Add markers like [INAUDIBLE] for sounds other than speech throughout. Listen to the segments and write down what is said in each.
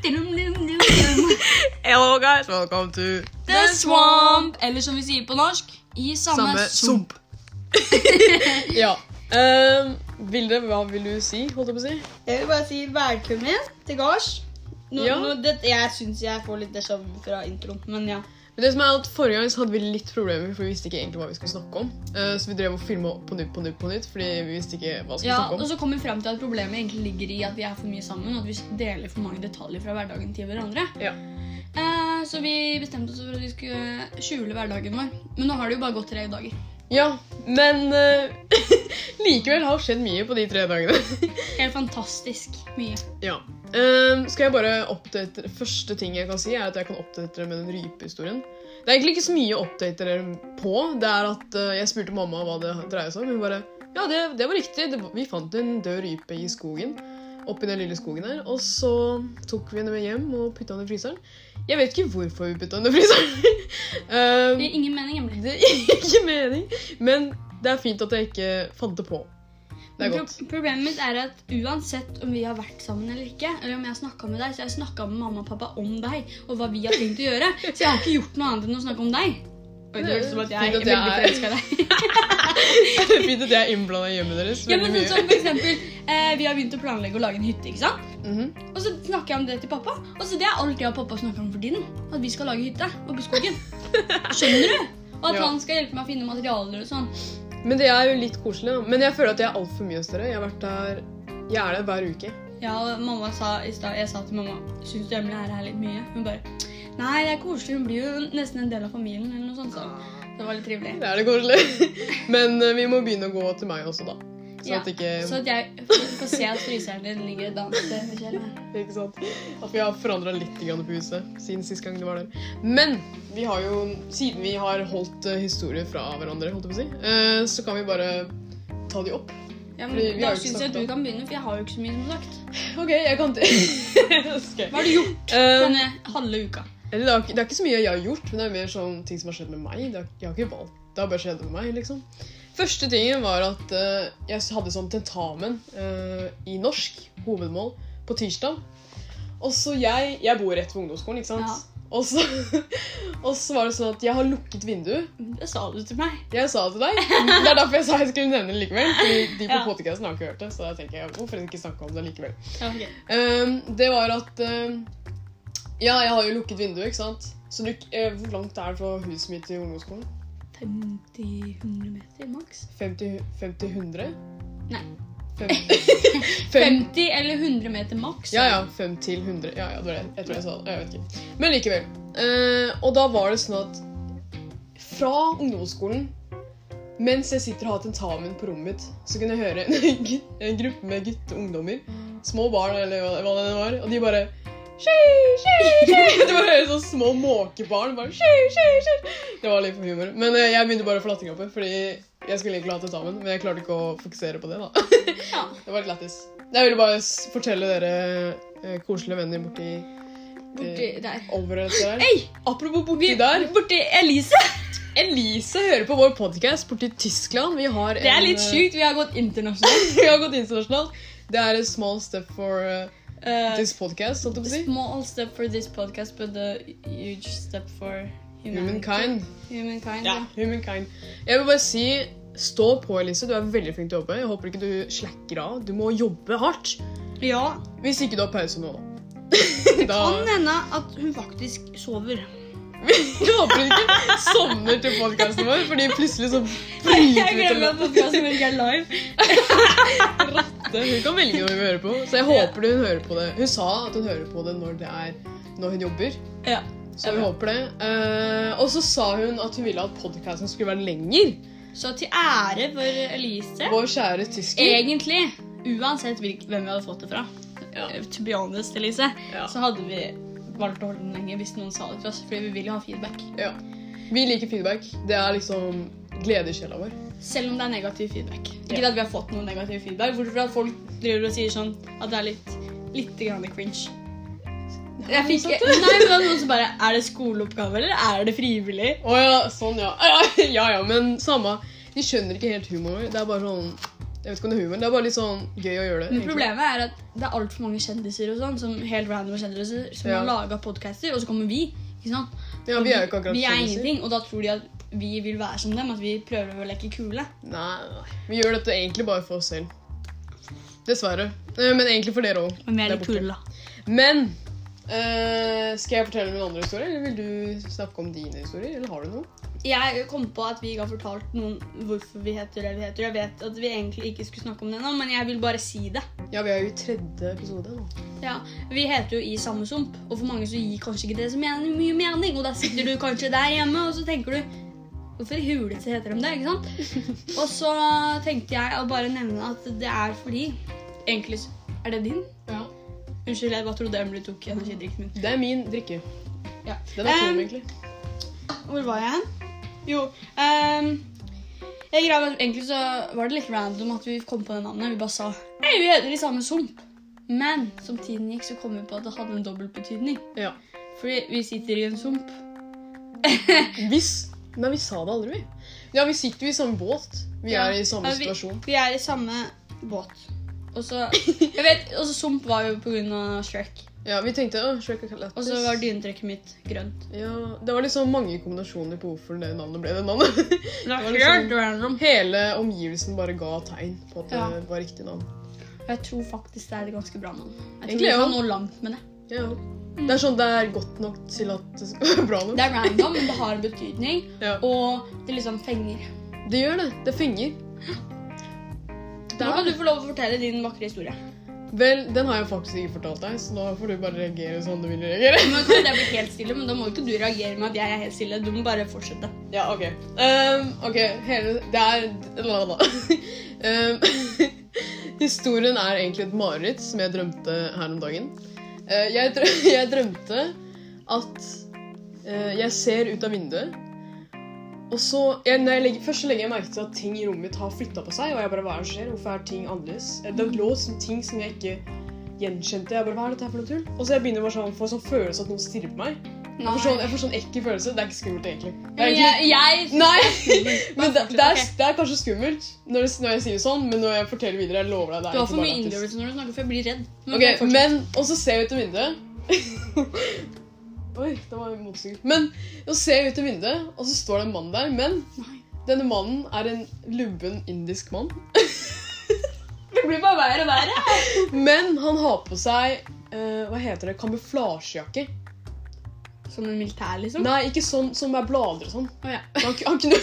[LAUGHS] Hello guys, welcome to The Swamp! Eller som vi sier på norsk, i samme, samme sump. sump. [LAUGHS] ja. Um, Vilde, hva vil du si? holdt jeg på å si? Jeg vil bare si velkommen til gards. Nå, Ja. nå, det, jeg syns jeg får litt déjà vu fra introen, men ja. Men det som er at Forrige gang så hadde vi litt problemer, for vi visste ikke egentlig hva vi skulle snakke om. Uh, så vi drev og filma på nytt på nytt på nytt, fordi vi visste ikke hva vi skulle Ja, snakke og så kom vi frem til at problemet egentlig ligger i at vi er for mye sammen. og At vi deler for mange detaljer fra hverdagen til hverandre. Ja. Eh, så vi bestemte oss for at vi skulle skjule hverdagen vår. Men nå har det jo bare gått tre dager. ja, men uh, [LAUGHS] likevel har skjedd mye på de tre dagene. Helt fantastisk mye. ja. Um, skal jeg bare oppdatere Første ting jeg kan si, er at jeg kan oppdatere med den rypehistorien. Det er egentlig ikke så mye å oppdatere på. Det er at uh, Jeg spurte mamma hva det dreier seg om. Hun bare Ja, det, det var riktig. Det, vi fant en død rype i skogen. Oppi den lille skogen her. Og så tok vi henne med hjem og putta henne i fryseren. Jeg vet ikke hvorfor vi putta henne i fryseren. um, [LAUGHS] Det gir ingen mening, Emily. det gir ikke mening. Men det er fint at jeg ikke fant det på. Det er godt. pro problemet mitt er at uansett om vi har vært sammen eller ikke, eller om jeg har snakka med deg, så har jeg snakka med mamma og pappa om deg og hva vi har tenkt å gjøre. Så jeg har ikke gjort noe annet enn å snakke om deg. Oi, det høres ut som at jeg er veldig forelska i deg. Det fint at jeg er [LAUGHS] innblanda i hjemmet deres. Ja, men sånn for eksempel, eh, Vi har begynt å planlegge å lage en hytte. ikke sant? Mhm. Og så snakker jeg om det til pappa. Og så Det er alt jeg og pappa snakker om for tiden. At vi skal lage hytte oppe i skogen. [LAUGHS] Skjønner du? Og at Ja. han skal hjelpe meg å finne materialer og sånn. Men det er jo litt koselig. da. Men jeg føler at jeg er altfor mye hos dere. Jeg har vært der Jeg er der hver uke. Ja, og mamma sa i stad Jeg sa til mamma Syns du Emily er her litt mye? Hun bare Nei, det er koselig. Hun blir jo nesten en del av familien. eller noe sånt. Så det var litt trivelig. Det er det koselig. [LAUGHS] Men eh, vi må begynne å gå til meg også, da. Så Ja, at ikke Så at jeg får se at fryseren din ligger et annet sted. Ikke sant? At vi har forandra litt på huset siden sist gang du var der. Men vi har jo, siden vi har holdt eh, historier fra hverandre, holdt jeg på å si, eh, så kan vi bare ta de opp. Ja, men Da syns jeg at du kan begynne, for jeg har jo ikke så mye som sagt. OK, jeg kan [LAUGHS] jeg? Hva har du gjort Eh, denne halve uka? Det, er, ikke- det er ikke så mye jeg har gjort, men det er mer sånn ting som har skjedd med meg. Det har, jeg har ikke valgt. Det har bare skjedd med meg, liksom. Første tingen var at eh, jeg hadde sånn tentamen eh, i norsk, hovedmål, på tirsdag. Og så jeg Jeg bor rett ved ungdomsskolen, ikke sant? Ja. Og, så, [LAUGHS] og så var det sånn at jeg har lukket vinduet. Det sa du til meg. Jeg sa det til deg. Det er derfor jeg sa jeg skulle nevne det likevel. Fordi de på Ja. podkasten har ikke hørt det, så da tenker jeg hvorfor ikke snakke om det likevel. Ja, ok. Um, det var at um, Ja, jeg har jo lukket vinduet, ikke sant? Så du, uh, hvor langt er det fra huset mitt til ungdomsskolen? 50-100 meter maks. 50, 50 100? Nei. 50, 50 [LAUGHS] eller 100 meter maks. ja, ja. 5 til 100. Ja, ja, det var det. Jeg tror jeg sa det. Jeg vet ikke. Men likevel. Eh, og da var det sånn at fra ungdomsskolen mens jeg sitter og har tentamen på rommet mitt, så kunne jeg høre en, [LAUGHS] en gruppe med gutteungdommer, små barn eller hva det var, og de bare Sky, sky, sky. [LAUGHS] Det var sånn små måkebarn bare sky, sky, sky. Det var litt for humor. Men eh, jeg begynte bare å få latterkrampe, fordi jeg skulle egentlig hatt eksamen, men jeg klarte ikke å fokusere på det. da. [LAUGHS] Ja. Det var litt lættis. Jeg ville bare s- fortelle dere eh, koselige venner borti Borti eh, der. over der. Hei! Apropos borti der. Borti Elise. Elise hører på vår podcast borti Tyskland. Vi har Det er en, litt eh, sjukt. Vi har gått [LAUGHS] internasjonalt. Vi har gått internasjonalt. Det er a small step for eh, Uh, this podcast, holdt jeg på å si. small step for this podcast, but a huge step for. Humankind. Humankind. Ja, humankind. Jeg vil bare si Stå på, Elise. Du er veldig flink til å jobbe. Jeg håper ikke du slacker av. Du må jobbe hardt. ja. Hvis ikke du har pause nå, da. [LAUGHS] Kan hende at hun faktisk sover. [LAUGHS] Vi håper hun ikke sovner til podkasten vår, fordi plutselig så [LAUGHS] Jeg bryter vi glemmer at at podcasten ikke er live. Ratte. Hun kan velge når hun vil høre på, så jeg håper hun hører på det. Hun sa at hun hører på det når, det er, når hun jobber. Ja. Så vi håper det. Uh, og så sa hun at hun ville at podkasten skulle være lenger. Så til ære for Elise Vår kjære tysker. Egentlig, uansett hvem vi hadde fått det fra, Ja. eh, to be honest, Elise, Ja. så hadde vi valgt å holde den lenger hvis noen sa det til oss. Fordi vi vil jo ha feedback. Ja. Vi liker feedback. Det er liksom gledeskjela vår. Selv om det er negativ feedback. Ikke Ja. at vi har fått noe negativ feedback, bortsett fra at folk driver og sier sånn at det er litt, litt grann cringe. Jeg fikk, nei, men det var noen som bare Er det skoleoppgave, eller er det frivillig? Å ja, sånn, ja. [LAUGHS] ja. Ja men samme. De skjønner ikke helt humoren. Det er bare sånn Jeg vet ikke om det er humor, det er bare litt sånn gøy å gjøre det. Men problemet er at det er altfor mange kjendiser og sånn, som helt random kjendiser som Ja. har laga podcaster, og så kommer vi. Ikke sant? Ja, vi er jo ikke akkurat Vi er ingenting, og da tror de at vi vil være som dem, at vi prøver å leke kule. Nei, nei. Vi gjør dette egentlig bare for oss selv. Dessverre. Eh, Men egentlig for dere òg. Men vi er litt kule, da. Men eh, skal jeg fortelle min andre historie, eller vil du snakke om dine historier? Eller har du noe? Jeg kom på at vi ikke har fortalt noen hvorfor vi heter det vi heter. Jeg vet at vi egentlig ikke skulle snakke om det nå, men jeg vil bare si det. Ja, vi er jo i tredje episode nå. Ja, Vi heter jo I samme sump, og for mange så gir kanskje ikke det så mye mening. Og da sitter du kanskje der hjemme, og så tenker du Hvorfor i huleste heter de det? ikke sant? [LAUGHS] Og så tenkte jeg å bare nevne at det er fordi Egentlig Er det din? Ja. Unnskyld, jeg bare trodde Emily tok energidrikken min. Det er min drikke. Ja. Den er tom, um, egentlig. Hvor var jeg hen? Jo Um, jeg greia, Egentlig så var det litt random at vi kom på det navnet. Vi bare sa Hei, vi heter i samme sump. Men som tiden gikk, så kom vi på at det hadde en dobbeltbetydning. Ja. Fordi vi sitter i en sump. [LAUGHS] Hvis Men vi sa det aldri, vi. Ja, vi sitter jo i samme båt. Vi Ja. er i samme Ja, vi- situasjon. Vi er i samme båt. Og så jeg vet, og så Sump var jo pga. Shrek. Ja, vi tenkte å, Shrek er lættis. Og så var dynetrekket mitt grønt. Ja, det var liksom mange kombinasjoner på hvorfor det navnet ble det navnet. Det var [LAUGHS] liksom- random. Hele omgivelsen bare ga tegn på at det var riktig navn. Jeg tror faktisk det er et ganske bra navn. Jeg tror Egentlig, vi kan nå langt med det. Ja. Det er sånn det er godt nok til at det skal være bra navn. Det er random, men det har betydning. Ja. Og det liksom fenger. Det gjør det. Det fenger. Nå kan du få lov å fortelle din vakre historie. Vel, den har jeg faktisk ikke fortalt deg, så nå får du bare reagere sånn du vil reagere. Nå kan jeg bli helt stille, men da må ikke du reagere med at jeg er helt stille. Du må bare fortsette. Ja, ok. Um, ok, hele Det er la, la. Um, [LAUGHS] [LAUGHS] Historien er egentlig et mareritt som jeg drømte her om dagen. Uh, [LAUGHS] jeg drømte at uh, jeg ser ut av vinduet, og så jeg, jeg legger, Først legger jeg merke til at ting i rommet mitt har flytta på seg. Og jeg bare, hva er det som skjer? Hvorfor er ting annerledes? Eh, Det lå som ting som jeg ikke gjenkjente. Jeg bare, hva er dette her for noe tull? Og så jeg begynner bare sånn, får sånn følelse at noen stirrer på meg. Jeg får, sånn, jeg får sånn ekkel følelse. Det er ikke skummelt, egentlig. Men egentlig jeg, jeg [LAUGHS] Nei! [LAUGHS] [LAUGHS] Men det, det, er, det er kanskje skummelt når, det, når jeg sier det sånn, men når jeg forteller videre, jeg lover deg det er Du har for mye innlevelse når du snakker, for jeg blir redd. Men Ok, men Og så ser jeg ut av vinduet. Det var motsykkel. Men så ser jeg ut av vinduet, og så står det en mann der. Men Nei. denne mannen er en lubben indisk mann. [LAUGHS] Det blir bare verre og verre. Men han har på seg eh, Hva heter det? Kamuflasjejakke. Som en militær, liksom? Nei, ikke sånn som er blader og sånn. Oh, ja. Han, han kunne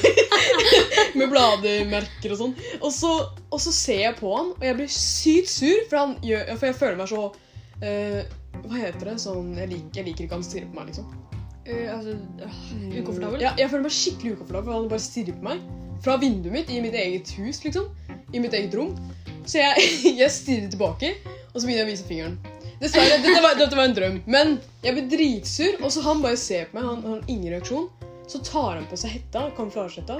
[LAUGHS] Med blademerker og sånn. Og så, og så ser jeg på han, og jeg blir sykt sur, for, han gjør, for jeg føler meg så eh, Hva heter det? Sånn, jeg, liker, jeg liker ikke han stirrer på meg, liksom. Uh, altså, uh, ukomfortabel? Ja, jeg føler meg skikkelig ukomfortabel, for han bare stirrer på meg. Fra vinduet mitt i mitt eget hus, liksom. I mitt eget rom. Så jeg, [LAUGHS] jeg stirrer tilbake, og så begynner jeg å vise fingeren. Dessverre, dette var, dette var en drøm. Men jeg blir dritsur, og så han bare ser på meg, han han har ingen reaksjon. Så tar han på seg hetta, kamuflasjehetta,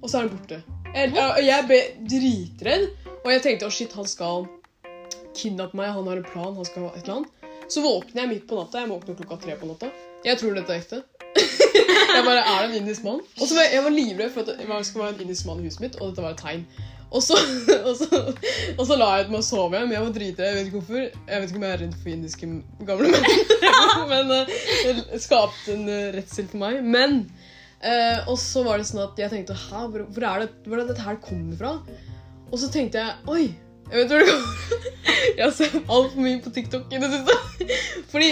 og så er han borte. Jeg, jeg, ble dritredd, og jeg tenkte å shit, han skal kidnappe meg, han har en plan, han skal ha et eller annet. Så våkner jeg midt på natta. Jeg våkner klokka tre på natta. Jeg tror dette er ekte. [LAUGHS] jeg bare, Er det en indisk mann? Og så var jeg, jeg var livredd for at det skulle være en indisk mann i huset mitt, og dette var et tegn. Og så, [LAUGHS] og så, og så la jeg ut meg og sove igjen, men jeg var dritredd. Jeg vet ikke hvorfor. Jeg vet ikke om jeg er redd for indiske gamle menn. [LAUGHS] men eh, det skapte en uh, redsel for meg. Men eh, Og så var det sånn at jeg tenkte Hæ, hvor, hvor er det hvor er det dette her kommer fra? Og så tenkte jeg Oi, jeg vet hvor det kommer [LAUGHS] Jeg har sett altfor mye på TikTok i det siste. [LAUGHS] Fordi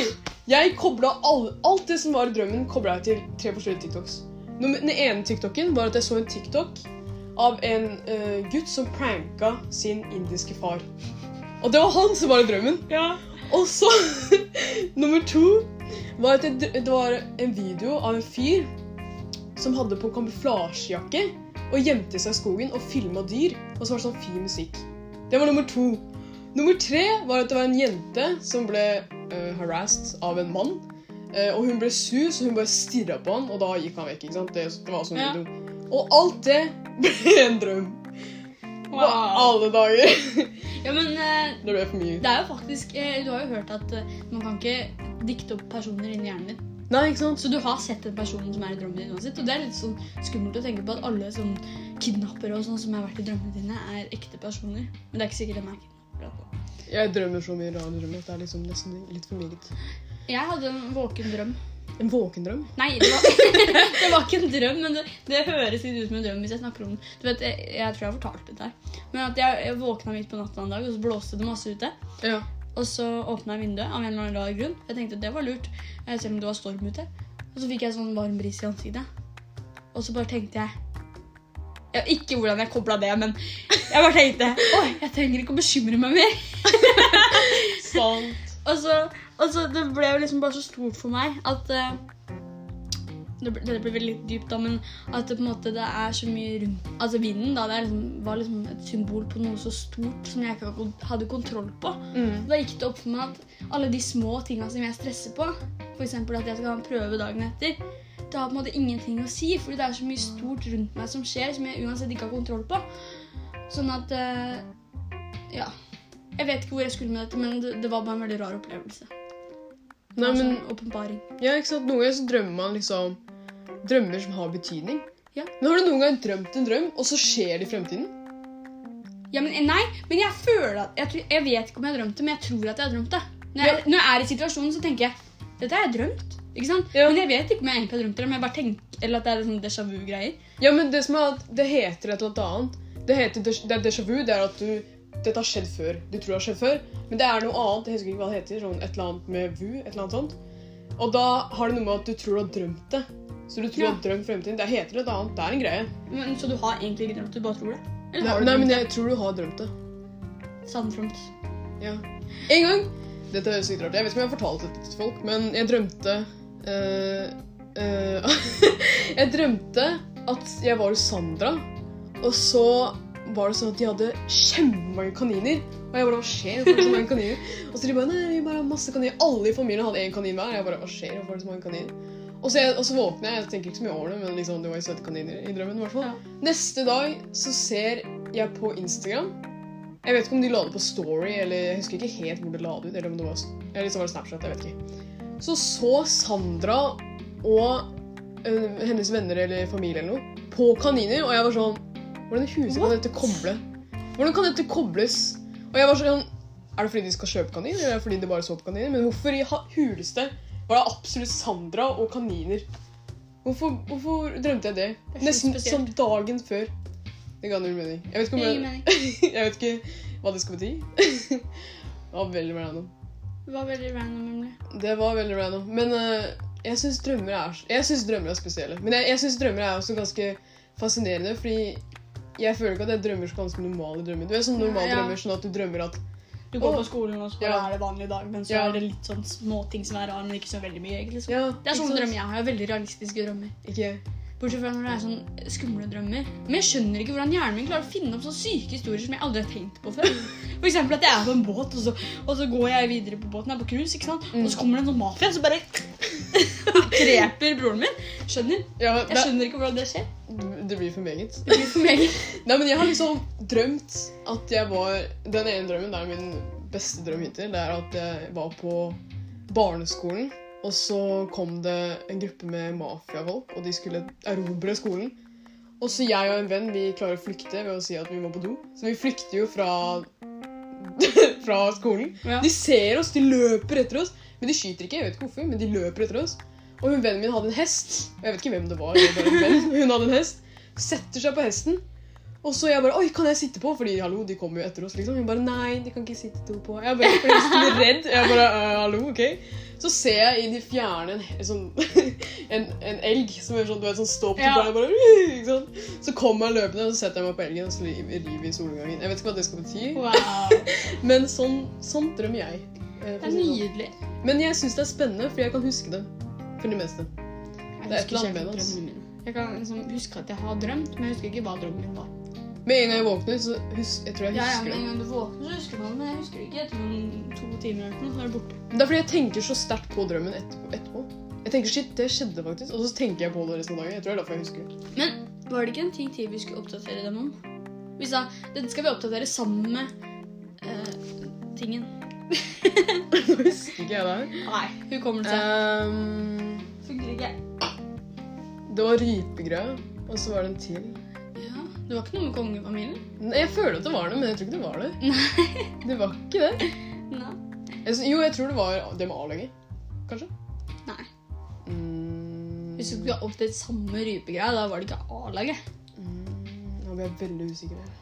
jeg kobla all, alt det som var drømmen, kobla jeg til tre forskjellige TikToks. Den ene TikToken var at jeg så en TikTok av en uh, gutt som pranka sin indiske far. Og det var han som var i drømmen. Ja. Og så [LAUGHS] Nummer to var at det, det var en video av en fyr som hadde på kamuflasjejakke og gjemte seg i skogen og filma dyr. Og så var det sånn fin musikk. Det var nummer to. Nummer tre var at det var en jente som ble uh, harassed av en mann. Uh, og hun ble sur, så hun bare stirra på han, og da gikk han vekk. ikke sant? Det, det var sånn Ja. video. Og alt det [LAUGHS] ble en drøm. På Wow. alle dager. ja, men uh, Det ble for mye. det er jo faktisk eh, Du har jo hørt at eh, man kan ikke dikte opp personer inni hjernen din. Nei, ikke sant? Så du har sett den personen som er i drømmen din uansett. Og det er litt sånn skummelt å tenke på at alle sånn kidnappere og sånn som har vært i drømmene dine, er ekte personer. Men det er ikke sikkert de er kidnappere. Jeg drømmer så mye rare drømmer at det er liksom nesten litt for meget. Jeg hadde en våken drøm. En våken drøm? Nei, det var, [LAUGHS] det var ikke en drøm, men det, det høres litt ut som en drøm hvis jeg snakker om den. Du vet, jeg, jeg tror jeg har fortalt det der. Men at jeg, jeg våkna midt på natta en dag, og så blåste det masse ute. Ja. Og så åpna jeg vinduet av en eller annen rar grunn. Jeg tenkte at det var lurt, selv om det var storm ute. Og så fikk jeg sånn varm bris i ansiktet. Og så bare tenkte jeg ja, Ikke hvordan jeg kobla det, men jeg bare tenkte Oi, jeg trenger ikke å bekymre meg mer. [LAUGHS] Sant. Og så, og så det ble jo liksom bare så stort for meg at eh, det, ble, veldig dypt, da, men at det på en måte det er så mye rundt Altså vinden da, det liksom, var liksom et symbol på noe så stort som jeg ikke hadde kontroll på. Mm. Da gikk det opp for meg at alle de små tinga som jeg stresser på, f.eks. at jeg skal ha en prøve dagen etter, det har på en måte ingenting å si, fordi det er så mye stort rundt meg som skjer, som jeg uansett ikke har kontroll på. Sånn at eh, Ja. Jeg vet ikke hvor jeg skulle med dette, men det, det var bare en veldig rar opplevelse. Nei, men sånn åpenbaring. ja, ikke sant? Noen ganger så drømmer man liksom drømmer som har betydning. Ja. Men har du noen gang drømt en drøm, og så skjer det i fremtiden? Ja, men Nei, men jeg føler at jeg, tror, jeg vet ikke om jeg har drømt det, men jeg tror at jeg har drømt det. Når jeg, når jeg er i situasjonen, så tenker jeg dette har jeg drømt. Ikke sant? Ja. Men jeg vet ikke om jeg egentlig har drømt det, men jeg bare tenker, eller at det er sånn déjà vu-greier. Ja, men det som er at det heter et eller annet. Det heter det er déjà vu. Det er at du Dette har skjedd før. Du tror det har skjedd før. Men det er noe annet. Jeg husker ikke hva det heter. Sånn et eller annet med vu. Et eller annet sånt. Og da har det noe med at du tror du har drømt det. Så du tror Ja. har drømt fremtiden. Det heter et annet. Det er en greie. Men, så du har egentlig ikke drømt det, du bare tror det? Eller Nei, nei, men jeg tror du har drømt det. Sandfront. Ja. En gang Dette er sykt rart. Jeg vet ikke om jeg har fortalt dette til folk, men jeg drømte eh, eh, [LAUGHS] Jeg drømte at jeg var hos Sandra, og så var det sånn at de hadde kjempemange kaniner. Og jeg bare Hva skjer? Hvorfor er det så mange kaniner? Og så de bare Nei, vi bare har masse kaniner. Alle i familien hadde én kanin hver. Jeg bare Hva skjer? Hvorfor er det så mange kaniner? Og så, jeg, og så våkner jeg. Jeg tenker ikke så mye over det, men liksom, det var jo søte kaniner i drømmen. i hvert fall. Ja. Neste dag så ser jeg på Instagram jeg vet ikke om de la det på Story, eller jeg husker ikke helt hvor det la det ut. Eller om det var, eller så var det Snapchat. jeg vet ikke. Så så Sandra og øh, hennes venner eller familie eller noe på kaniner, og jeg var sånn Hvordan i huset kan dette koble? Hvordan kan dette kobles? Og jeg var sånn Er det fordi de skal kjøpe kaniner, eller er det fordi de bare så på kaniner? Men hvorfor i huleste var det absolutt Sandra og kaniner? Hvorfor, hvorfor drømte jeg det? Det Nesten spesielt. som dagen før. Det ga null mening. Jeg vet ikke jeg, [LAUGHS] jeg vet ikke hva det skal bety. [LAUGHS] det var veldig random. Det var veldig random. Det var veldig random. Men uh, jeg syns drømmer er drømmer er spesielle. Men jeg, jeg syns drømmer er også ganske fascinerende, fordi jeg føler ikke at jeg drømmer så ganske normale drømmer. Du er sånn normale Ja. drømmer, sånn at du drømmer at Du går på skolen, og så Ja. er det vanlig dag, men så Ja. er det litt sånn småting som er rar, men ikke så veldig mye. egentlig. Så. Ja, Det er sånne drømmer jeg har. Jeg har veldig realistiske drømmer. Ikke Bortsett fra når det er sånn skumle drømmer. Men jeg skjønner ikke hvordan hjernen min klarer å finne opp sånne syke historier som jeg aldri har tenkt på før. For eksempel at jeg er på en båt, og så, og så går jeg videre på båten. Jeg er på cruise, ikke sant? Mm. Og så kommer det en sånn mafia som bare [LAUGHS] [LAUGHS] dreper broren min. Skjønner? Jeg skjønner ikke hvordan det skjer. Det blir for meget. Det blir for meget. [LAUGHS] Nei, men jeg har liksom drømt at jeg var Den ene drømmen, det er min beste drøm hittil, det er at jeg var på barneskolen, og så kom det en gruppe med mafiafolk, og de skulle erobre skolen. Og så jeg og en venn vi klarer å flykte ved å si at vi må på do. Så vi flykter jo fra [LAUGHS] fra skolen. Ja. De ser oss, de løper etter oss. Men de skyter ikke, jeg vet ikke hvorfor, men de løper etter oss. Og hun vennen min hadde en hest. Jeg vet ikke hvem det var. det var. Hun hadde en hest. Setter seg på hesten. Og så jeg bare Oi, kan jeg sitte på? Fordi hallo, de kommer jo etter oss. liksom. Hun bare Nei, de kan ikke sitte to på. Jeg bare fordi hesten blir redd. Jeg bare «Øh, Hallo, ok. Så ser jeg inn i fjerne en, en sånn [LAUGHS] en, en elg som er sånn, du vet, sånn står på Ja. bare «Ui», Så kommer jeg løpende, og så setter jeg meg på elgen og så river i solnedgangen. Jeg vet ikke hva det skal bety, Wow. [LAUGHS] men sånn, sånn drømmer jeg. eh, Det er sånn. nydelig. Men jeg syns det er spennende, for jeg kan huske det. For det meste. Jeg Det er et eller annet med det. Jeg kan liksom huske at jeg har drømt, men jeg husker ikke hva drømmen min var. Med en gang jeg våkner, så husker jeg tror jeg Ja, ja, husker men. En gang du våkner, så husker du det, men jeg husker det ikke etter to timer. eller noe, så er det borte. Det er fordi jeg tenker så sterkt på drømmen etterpå. etterpå. Jeg tenker, shit, det skjedde faktisk. Og så tenker jeg på det resten av dagen. Jeg tror det er derfor jeg husker. Men var det ikke en ting til vi skulle oppdatere dem om? Vi sa den skal vi oppdatere sammen med uh, tingen. [LAUGHS] Nå husker ikke jeg det her. Nei, hun kommer til seg. Um, Funker ikke. Det var rypegrøt, og så var det en til. Ja, Det var ikke noe med kongefamilien? Nei, Jeg føler at det var det, men jeg tror ikke det var det. Nei. [LAUGHS] Det var ikke det. Nei. Jeg, s- jo, jeg tror det var det med A-laget. Kanskje? Nei. Mm, Hvis du skulle ha opptatt samme rypegreie, da var det ikke A-laget. mm, nå blir jeg veldig usikker.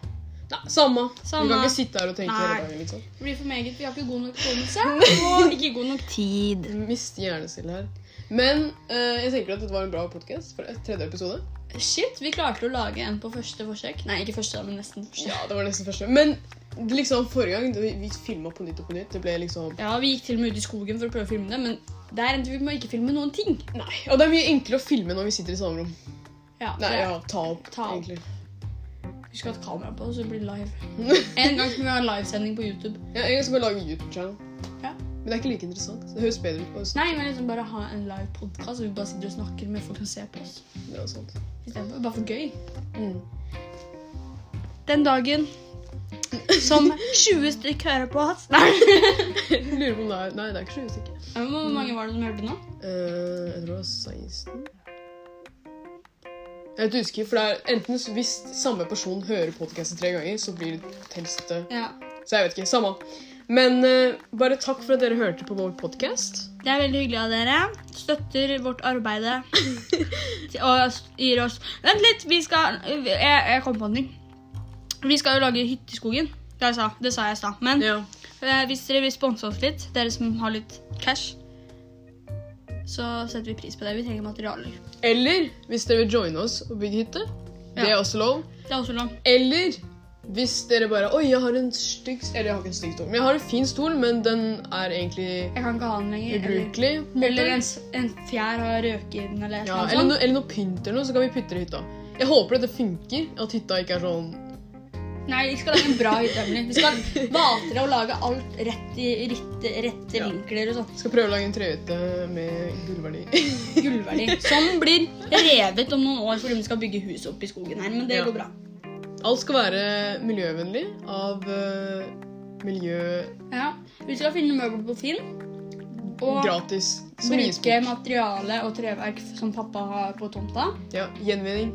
Nei, samme. Samme. Vi kan ikke sitte her og tenke Nei. hele dagen. liksom. Det blir for meget. Vi har ikke god nok [LAUGHS] hukommelse og ikke god nok tid. Mist hjernestille her. Men uh, jeg tenker at dette var en bra podkast for tredje episode. Shit, vi klarte å lage en på første forsøk. Nei, ikke første, men nesten første. Ja, det var nesten første. Men liksom forrige gang vi, vi filma på nytt og på nytt, det ble liksom Ja, Vi gikk til og med ut i skogen for å prøve å filme det, men der endte vi med å ikke filme noen ting. Nei. Og det er mye enklere å filme når vi sitter i samme rom. Ja, Nei, ja, ta opp, Ta opp. egentlig. Vi skal ha et kamera på, så det blir live. [LAUGHS] En gang skal vi ha en livesending på YouTube. Ja, en gang skal vi lage YouTube-channel. Ja. Men det er ikke like interessant. Det høres bedre ut. på oss. Nei, men liksom bare ha en live podkast, hvor vi bare sitter og snakker med folk som ser på oss. Det er sant. Istedenfor bare for gøy. Mm. Den dagen som 20 stykk hører på oss Nei. [LAUGHS] Lurer på om det er Nei, det er ikke så usikker. Hvor mange var det som hørte nå? Uh, jeg tror det var 16. Jeg vet ikke for det er enten hvis samme person hører podkasten tre ganger, så blir det tels det Ja. Så jeg vet ikke. Samme. Men uh, bare takk for at dere hørte på vår podkast. Det er veldig hyggelig av dere. Støtter vårt arbeid [LAUGHS] og gir oss Vent litt, vi skal Jeg, jeg kom på en ting. Vi skal jo lage hytte i skogen. Det, sa, det sa jeg i stad. Men Ja. uh, hvis dere vil sponse oss litt, dere som har litt cash, så setter vi pris på det. Vi trenger materialer. Eller hvis dere vil joine oss og bygge hytte. Det er også lov. Det er også lov. Eller hvis dere bare Oi, jeg har en stygg Eller jeg har ikke en stygg stol, men jeg har en fin stol, men den er egentlig Jeg kan ikke ha den lenger. Eller, ubrukelig. på en måte. eller en, s- en fjær har røket i den, eller et ja, eller eller, annet no, eller noe pynt eller noe, så kan vi putte det i hytta. Jeg håper dette funker. At hytta ikke er sånn Nei, vi skal lage en bra hytte. Emily. Vi skal vatre og lage alt rett i rette, rette Ja. vinkler og sånn. Skal prøve å lage en trehytte med gullverdi. Gullverdi. Som blir revet om noen år fordi vi skal bygge hus opp i skogen her. Men det Ja. går bra. Alt skal være miljøvennlig av uh, miljø Ja. Vi skal finne møbler på Finn. Og gratis. Som bruke materiale og treverk som pappa har på tomta. Ja, gjenvinning.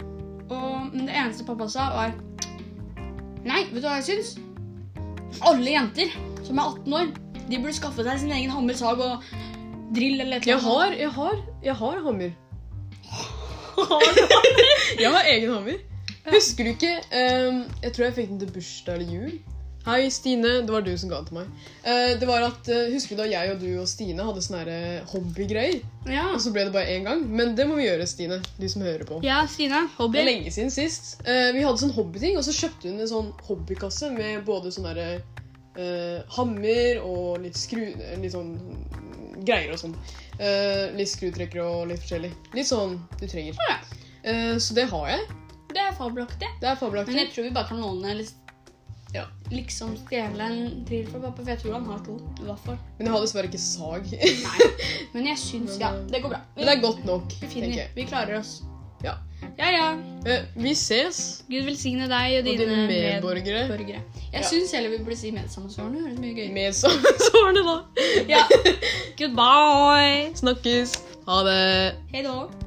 Og, men det eneste pappa sa, var Nei, vet du hva jeg syns? Alle jenter som er 18 år, de burde skaffe seg sin egen hammer, sag og drill eller et Jeg eller annet. har, jeg har, jeg har hammer. [LAUGHS] [LAUGHS] Jeg har egen hammer. Husker du ikke um, Jeg tror jeg fikk den til bursdag eller jul. Hei, Stine. Det var du som ga den til meg. Uh, det var at, uh, Husker du da jeg og du og Stine hadde sånne eh, hobbygreier? Ja. Og så ble det bare én gang. Men det må vi gjøre, Stine. Du som hører på. ja, Stine. Hobby. Det er lenge siden sist. Uh, vi hadde sånn hobbyting, og så kjøpte hun en sånn hobbykasse med både sånn derre hammer og litt skru... Litt sånn greier og sånn. Litt skrutrekkere og litt forskjellig. Litt sånn du trenger. Ja. Så det har jeg. Det er fabelaktig. Det er Men jeg tror vi bare kan låne Ja. liksom stjele en drill fra pappa, for jeg tror han har to. fall. Men jeg har dessverre ikke sag. Nei. [LAUGHS] Men jeg syns Ja, det går bra. Men det er godt nok, Vi finner. tenker. Vi klarer oss. Ja. Ja, ja. Eh, vi ses, Gud velsigne deg og og dine, dine medborgere. medborgere. Jeg Ja. syns heller vi burde si medsammensvorne. Det høres mye gøy ut. [LAUGHS] Da. Ja. [LAUGHS] Goodbye. Snakkes. Ha det. Hei da.